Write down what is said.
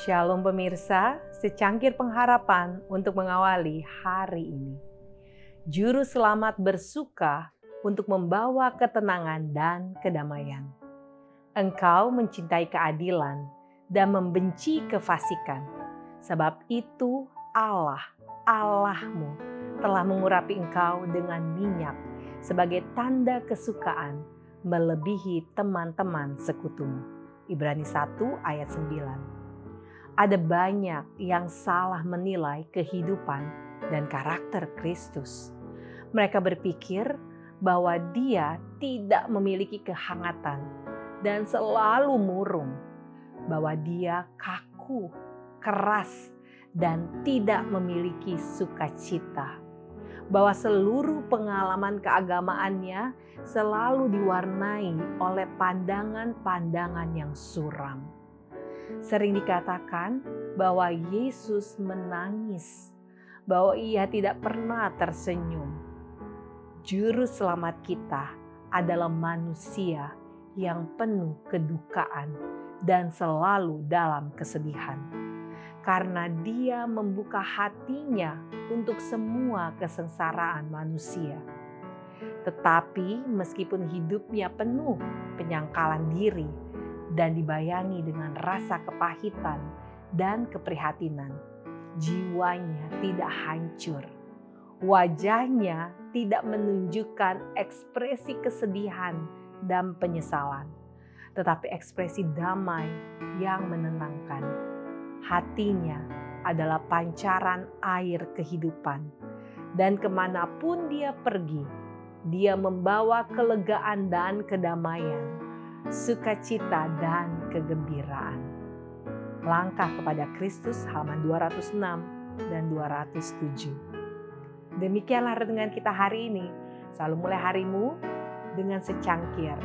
Shalom pemirsa, secangkir pengharapan untuk mengawali hari ini. Juru selamat bersuka untuk membawa ketenangan dan kedamaian. Engkau mencintai keadilan dan membenci kefasikan. Sebab itu Allah, Allahmu, telah mengurapi engkau dengan minyak sebagai tanda kesukaan melebihi teman-teman sekutumu. Ibrani 1 ayat 9. Ada banyak yang salah menilai kehidupan dan karakter Kristus. Mereka berpikir bahwa dia tidak memiliki kehangatan dan selalu murung, bahwa dia kaku, keras, dan tidak memiliki sukacita bahwa seluruh pengalaman keagamaannya selalu diwarnai oleh pandangan-pandangan yang suram. Sering dikatakan bahwa Yesus menangis, bahwa ia tidak pernah tersenyum. Juru selamat kita adalah manusia yang penuh kedukaan dan selalu dalam kesedihan karena dia membuka hatinya untuk semua kesengsaraan manusia. Tetapi meskipun hidupnya penuh penyangkalan diri dan dibayangi dengan rasa kepahitan dan keprihatinan, jiwanya tidak hancur. Wajahnya tidak menunjukkan ekspresi kesedihan dan penyesalan, tetapi ekspresi damai yang menenangkan hatinya adalah pancaran air kehidupan. Dan ke mana pun dia pergi, dia membawa kelegaan dan kedamaian, sukacita dan kegembiraan. Langkah kepada Kristus halaman 206 dan 207. Demikianlah renungan kita hari ini. Selalu mulai harimu dengan secangkir